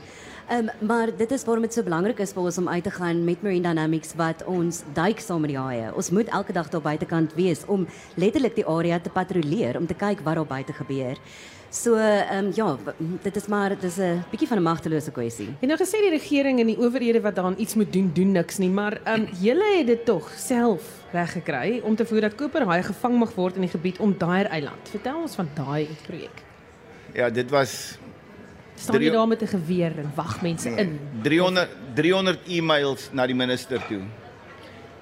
Um, maar dit is waarom dit so belangrik is vir ons om uit te gaan met Marine Dynamics wat ons duik saam met die haie. Ons moet elke dag daar buitekant wees om letterlik die area te patrolleer om te kyk wat daar buite gebeur. So ehm um, ja, dit is maar dit is 'n bietjie van 'n magtelose kwessie. En nou gesê die regering en die owerhede wat daaraan iets moet doen, doen niks nie, maar ehm um, (clears throat) julle het dit tog self reg gekry om te voer dat koperhaai gevang mag word in die gebied om Daer Eiland. Vertel ons van daai projek. Ja, dit was staan jy daar met 'n geweer en wag mense in. 300 300 e-mails na die minister toe.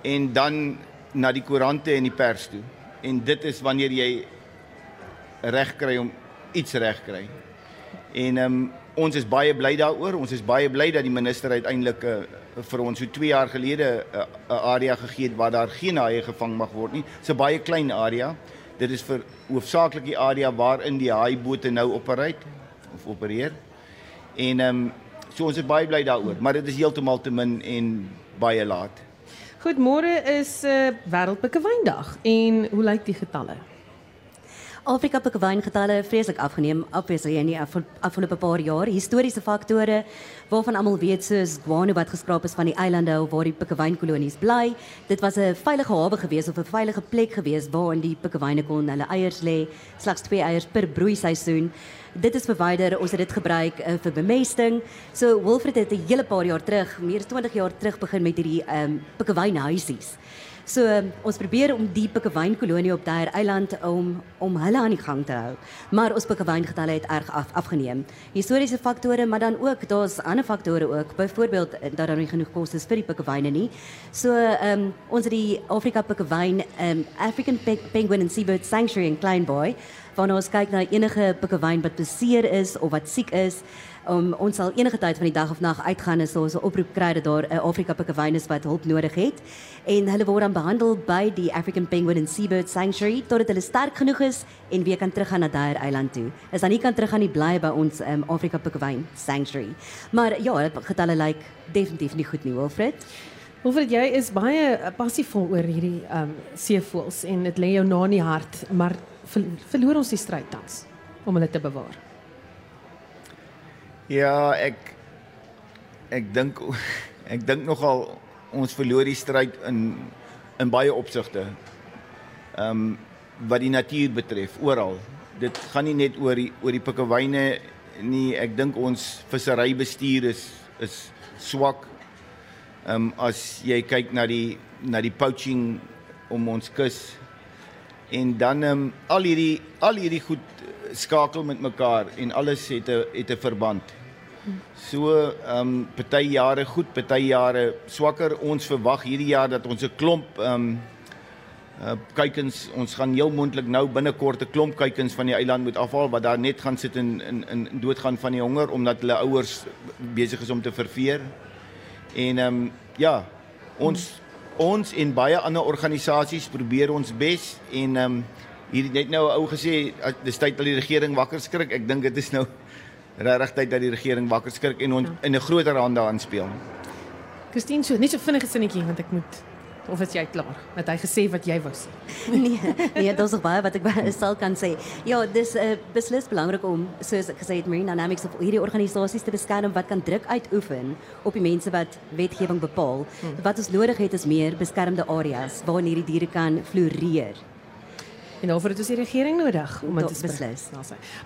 En dan na die koerante en die pers toe. En dit is wanneer jy reg kry om iets reg kry. En ehm um, ons is baie bly daaroor. Ons is baie bly dat die minister uiteindelik uh, vir ons so 2 jaar gelede 'n uh, area gegee het waar daar geen haie gevang mag word nie. Dit's 'n baie klein area. Dit is vir hoofsaaklik die area waarin die haaibote nou operate of opereer. En ehm um, so ons is baie bly daaroor, maar dit is heeltemal te min en baie laat. Goeiemôre is 'n uh, wêreldpikkewyndag en hoe lyk die getalle? Afrika pikkewyn-getalle vreeslik afgeneem, obviously in die afgelope paar jaar. Historiese faktore waarvan almal weet soos guano wat geskraap is van die eilande waar die pikkewynkolonies bly. Dit was 'n veilige hawe gewees of 'n veilige plek gewees waarin die pikkewyne kon hulle eiers lê, slegs 2 eiers per broeiseisoen. Dit is verwyder, ons het dit gebruik uh, vir bemesting. So Wilfred het 'n hele paar jaar terug, meer as 20 jaar terug begin met hierdie ehm um, pikkewynhuisies. So ons probeer om die pikkewyn-kolonie op daai eiland om om hulle aan die gang te hou. Maar ons pikkewyn-getalle het erg af, afgeneem. Historiese faktore, maar dan ook daar's ander faktore ook. Byvoorbeeld dat daar nie genoeg kos is vir die pikkewyne nie. So ehm um, ons het die Afrika pikkewyn ehm um, African Penguin and Seabird Sanctuary in Kleinboy, waar ons kyk na enige pikkewyn wat beseer is of wat siek is om ons sal enige tyd van die dag of nag uitgaan as ons 'n oproep kry dat daar 'n Afrika pikkewyn is wat hulp nodig het en hulle word dan behandel by die African Penguin and Seabird Sanctuary totdat hulle sterk genoeg is en weer kan teruggaan na daai eiland toe. As dan nie kan teruggaan nie bly by ons um, Afrika pikkewyn Sanctuary. Maar ja, dit getalle lyk like, definitief nie goed nie, Wilfred. Wilfred, jy is baie passievol oor hierdie um, seevoëls en dit lê jou na in die hart, maar verloor ons die stryd tans om hulle te bewaar. Ja, ek ek dink (laughs) ek dink nogal ons verloor die stryd in in baie opsigte. Ehm um, wat die natuur betref oral. Dit gaan nie net oor die oor die pikkewyne nie. Ek dink ons visserybestuur is is swak. Ehm um, as jy kyk na die na die poaching om ons kus en dan ehm um, al hierdie al hierdie goed skakel met mekaar en alles het 'n het 'n verband. So ehm um, party jare goed, party jare swakker. Ons verwag hierdie jaar dat ons 'n klomp ehm um, uh kuikens ons gaan heel moontlik nou binnekort 'n klomp kuikens van die eiland moet afhaal wat daar net gaan sit in in in doodgaan van die honger omdat hulle ouers besig is om te verveer. En ehm um, ja, ons ons en baie ander organisasies probeer ons bes en ehm um, hier net nou 'n ou gesê dis tyd dat die regering wakker skrik. Ek dink dit is nou regtig tyd dat die regering wakker skrik en ons ja. in 'n groter hande aanspeel. Christine, so net so vinnige sinnetjie want ek moet of is jy klaar met hy gesê wat jy wou sê? (laughs) nee, nee, is nog baie wat ek sal kan sê. Ja, dis 'n uh, eh, beslis belangrik om soos ek gesê het Marine Dynamics of hierdie organisasies te beskerm wat kan druk uitoefen op die mense wat wetgewing bepaal. Hmm. Wat ons nodig het is meer beskermde areas waar hierdie diere kan floreer. En daarvoor het ons die regering nodig om dit te beslis.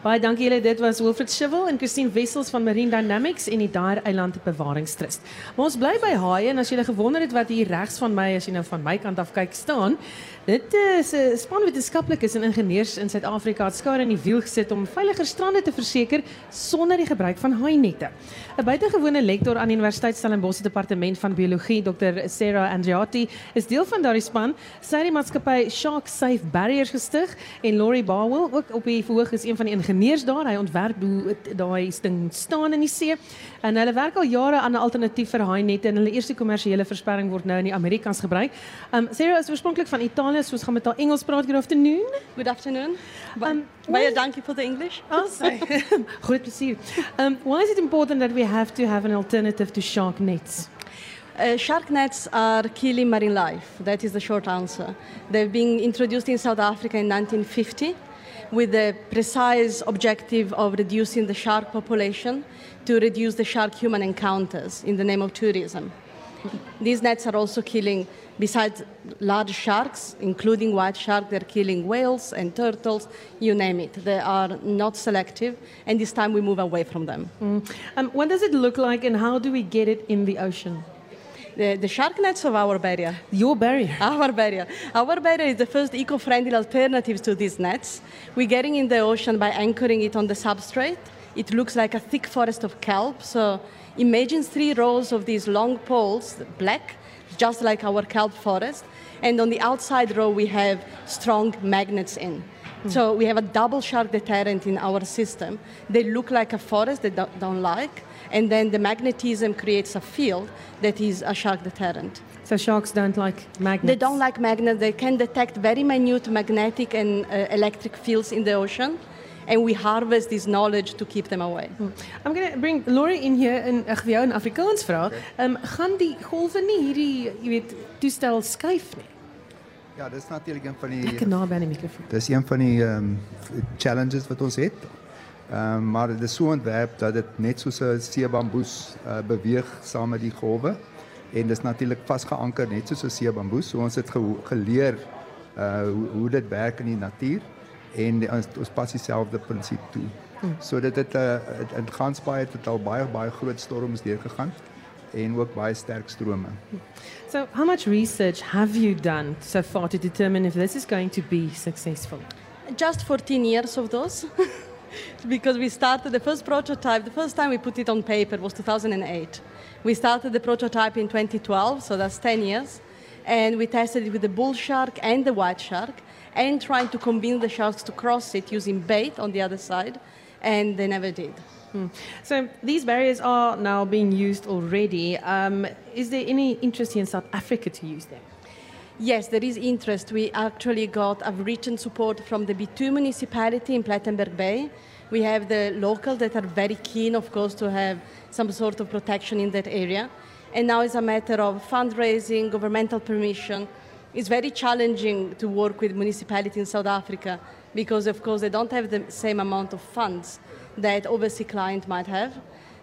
Baie dankie julle. Dit was Wilfred Schivel en Christine Wessels van Marine Dynamics en die Daer Eiland Bewaringstrust. Maar ons bly by haie en as jy gewonder het wat hier regs van my as jy nou van my kant af kyk staan, Dit is 'n span wetenskaplikes en ingenieurs in Suid-Afrika wat skare in die wiel gesit om veiliger strande te verseker sonder die gebruik van haainette. 'n Buitengewone lektor aan die Universiteit Stellenbosch Departement van Biologie, Dr. Sarah Andriati, is deel van daardie span. Sy het die maatskappy Shark Safe Barriers gestig en Laurie Barwell, ook op die verhoog is een van die ingenieurs daar. Hy ontwerp hoe daai ding staan in die see. En hulle werk al jare aan 'n alternatief vir haainette en hulle eerste kommersiële versperring word nou in die Amerikaans gebruik. Um Sarah is oorspronklik van Italië Johannes, ons gaan met haar Engels praat. Good afternoon. Good afternoon. Um, Baie dankie for the English. Oh, sorry. (laughs) (laughs) Groot plesier. Um, why is it important that we have to have an alternative to shark nets? Uh, shark nets are killing marine life. That is the short answer. They've been introduced in South Africa in 1950 with the precise objective of reducing the shark population to reduce the shark human encounters in the name of tourism. These nets are also killing, besides large sharks, including white shark, they're killing whales and turtles, you name it. They are not selective, and this time we move away from them. Mm. Um, what does it look like, and how do we get it in the ocean? The, the shark nets of our barrier. Your barrier? (laughs) Our barrier. Our barrier is the first eco-friendly alternative to these nets. We're getting in the ocean by anchoring it on the substrate. It looks like a thick forest of kelp. So imagine three rows of these long poles, black, just like our kelp forest. And on the outside row, we have strong magnets in. So we have a double shark deterrent in our system. They look like a forest they don't, don't like, and then the magnetism creates a field that is a shark deterrent. So sharks don't like magnets. They don't like magnets. They can detect very minute magnetic and uh, electric fields in the ocean, and we harvest this knowledge to keep them away. I'm going to bring Laurie in hier en ek vir jou in Afrikaans vra. Ehm um, gaan die golwe nie hierdie, jy weet, toestel skuif nie. Ja, dis natuurlik een van die Lekker naby aan die mikrofoon. Dis een van die ehm um, challenges wat ons het. Ehm um, maar dit is so ontwerp dat dit net soos 'n seebamboes uh, beweeg saam met die golwe en dis natuurlik vasgeanker net soos 'n seebamboes. So ons het ge geleer uh hoe, hoe dit werk in die natuur en die, ons, ons pas dieselfde prinsip toe. Hmm. So dit het 'n uh, in Gansbaai het dit al baie baie groot storms deurgegaan en ook baie sterk strome. So how much research have you done so far to determine if this is going to be successful? Just 14 years of those. (laughs) because we started the first prototype, the first time we put it on paper was 2008. We started the prototype in 2012, so that's 10 years. And we tested it with the bull shark and the white shark and trying to convince the sharks to cross it using bait on the other side, and they never did. Hmm. So these barriers are now being used already. Um, is there any interest in South Africa to use them? Yes, there is interest. We actually got a written support from the B2 municipality in Plettenberg Bay. We have the locals that are very keen, of course, to have some sort of protection in that area. And now it's a matter of fundraising, governmental permission. It's very challenging to work with municipalities in South Africa because, of course, they don't have the same amount of funds that overseas client might have.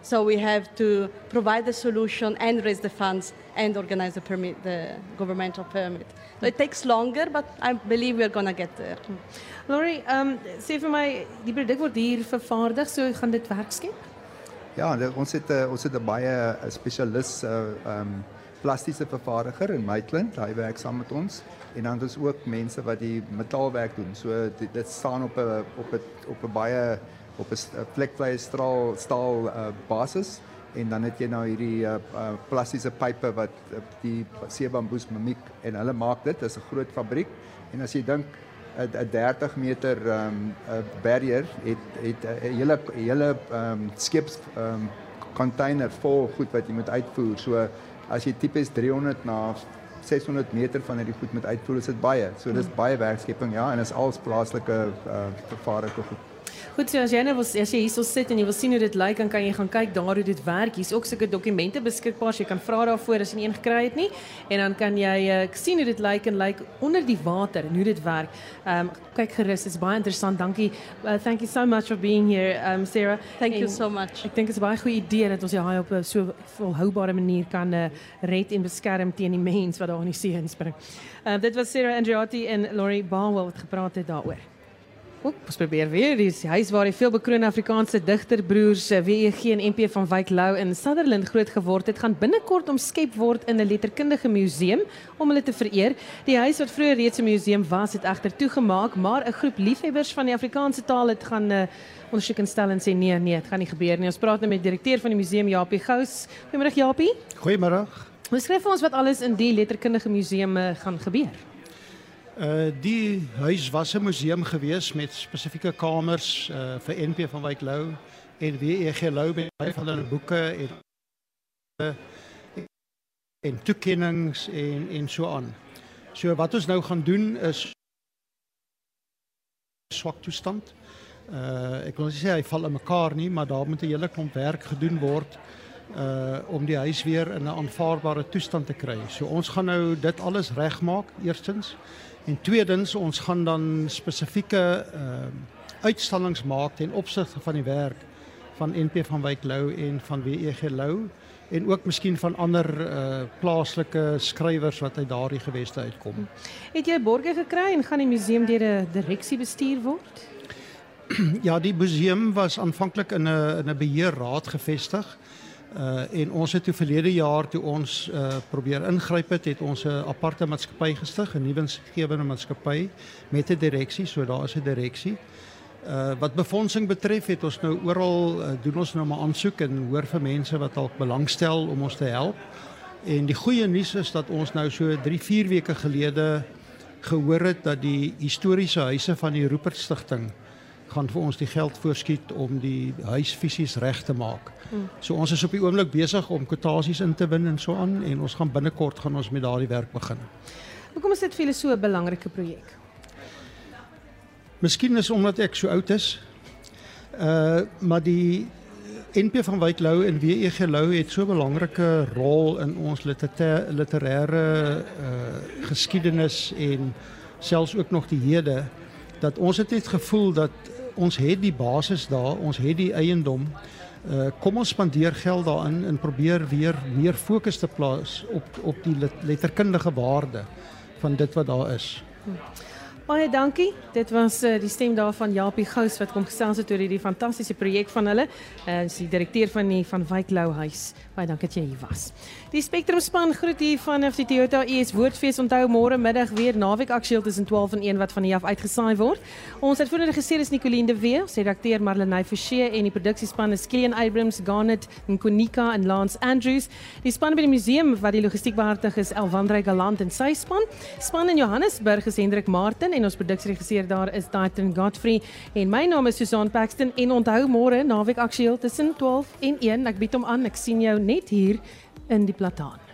So we have to provide the solution and raise the funds and organize the permit, the governmental permit. So it takes longer, but I believe we're going to get there. Laurie, um, sê vir my, die produk word hier vervaardig, so gaan dit werk skep? Ja, dit, ons het 'n ons het 'n baie 'n spesialis uh um plastiese vervaardiger in Maitland. Hy werk saam met ons. En dan ons ook mense wat die metaalwerk doen. So dit, dit staan op 'n op 'n op 'n baie op 'n vlekvrye straal staal uh, basis. En dan het jy nou hierdie uh, uh, plastiese pype wat uh, die seebamboes mimiek en hulle maak dit. Dis 'n groot fabriek. En as jy dink 'n 30 meter um, barrier het het 'n hele hele um, skeps um, container vol goed wat jy moet uitvoer. So as jy tipies 300 na 600 meter van hierdie goed moet uitvoer is dit baie. So dis baie werkskepping ja en is als plaaslike uh, vervaardigde goed Goed, so as jy nou wil as jy hierso sit en jy wil sien hoe dit lyk, dan kan jy gaan kyk daar hoe dit werk. Hier's ook sulke dokumente beskikbaar. So jy kan vra daarvoor as jy nie een gekry het nie. En dan kan jy uh, sien hoe dit lyk en lyk onder die water en hoe dit werk. Ehm um, kyk gerus, dit's baie interessant. Dankie. Uh, thank you so much for being here, um Sarah. Thank en you so much. Ek dink dit is 'n baie goeie idee dat ons die haai op 'n so volhoubare manier kan uh, red en beskerm teen die mens wat daar in die see inspring. Ehm uh, dit was Sarah Andreotti en Laurie Barwell wat gepraat het daaroor. Ook, ons probeer weer die huis waar die veelbekroonde Afrikaanse digterbroers eh, WEG en MP van Wyk Lou in Sutherland groot geword het, gaan binnekort omskep word in 'n letterkundige museum om hulle te vereer. Die huis wat vroeër reeds 'n museum was, het egter toegemaak, maar 'n groep liefhebbers van die Afrikaanse taal het gaan uh, ondersoek instel en sê nee, nee, dit gaan nie gebeur nie. Ons praat nou met die direkteur van die museum Japie Gous. Goeiemôre Japie. Goeiemôre. Ons skryf ons wat alles in die letterkundige museum uh, gaan gebeur. Uh die huis was 'n museum gewees met spesifieke kamers uh vir NP van Wyk Lou en WEG Lou met baie van hulle boeke en uh, en toekennings en en so aan. So wat ons nou gaan doen is swak toestand. Uh ek wil nie sê hy val in mekaar nie, maar daar moet 'n hele klomp werk gedoen word uh om die huis weer in 'n aanvaarbare toestand te kry. So ons gaan nou dit alles regmaak eerstens en tweedens ons gaan dan spesifieke uh uitstallings maak ten opsigte van die werk van NP van Wyk Lou en van WEG Lou en ook miskien van ander uh, plaaslike skrywers wat uit daardie geweste uitkom. Het jy borge gekry en gaan die museum deur 'n direksie bestuur word? ja, die museum was aanvanklik in 'n in 'n beheerraad gevestig. Uh en ons het toe verlede jaar toe ons uh probeer ingryp het, het ons 'n aparte maatskappy gestig, 'n nuwensgewende maatskappy met 'n direksie, so daar is 'n direksie. Uh wat befondsing betref, het ons nou oral uh, doen ons nou maar aansoek en hoor van mense wat dalk belangstel om ons te help. En die goeie nuus is dat ons nou so 3, 4 weke gelede gehoor het dat die historiese huise van die Rupert Stichting gaan vir ons die geld voorskiet om die huis fisies reg te maak. Hmm. So ons is op die oomblik besig om kwotasies in te win en so aan en ons gaan binnekort gaan ons met daardie werk begin. Hoekom is dit vir julle so 'n belangrike projek? Miskien is omdat ek so oud is. Uh maar die NP van Wyk Lou en WEG Lou het so 'n belangrike rol in ons literêre uh geskiedenis en selfs ook nog die hede dat ons het net gevoel dat ons het die basis daar, ons het die eiendom. Uh kom ons spandeer geld daarin en probeer weer meer fokus te plaas op op die letterkundige waarde van dit wat daar is. Baie dankie. Dit was uh, die stem daarvan Japie Gous wat kom gesels het oor hierdie fantastiese projek van hulle. Uh is die direkteur van die van Wyk Lou huis. Baie dankie dat jy hier was. Die Spectrum span groet hier van die Toyota US Woordfees. Onthou môre middag weer naweek aktueel tussen 12 en 1 wat van hier af uitgesaai word. Ons uitvoerende regisseur is Nicoline de Wee, ons redakteur Marlenae Forsie en die produksiespan is Kilian Abrams, Garnet en Konika en Lance Andrews. Die span by die museum wat die logistiek behartig is Elwandrey Galant en sy span. Span in Johannesburg is Hendrik Martin en ons produksieregisseur daar is Titan Godfrey en my naam is Susan Paxton en onthou môre naweek aktueel tussen 12 en 1 ek bied hom aan ek sien jou net hier in die plataan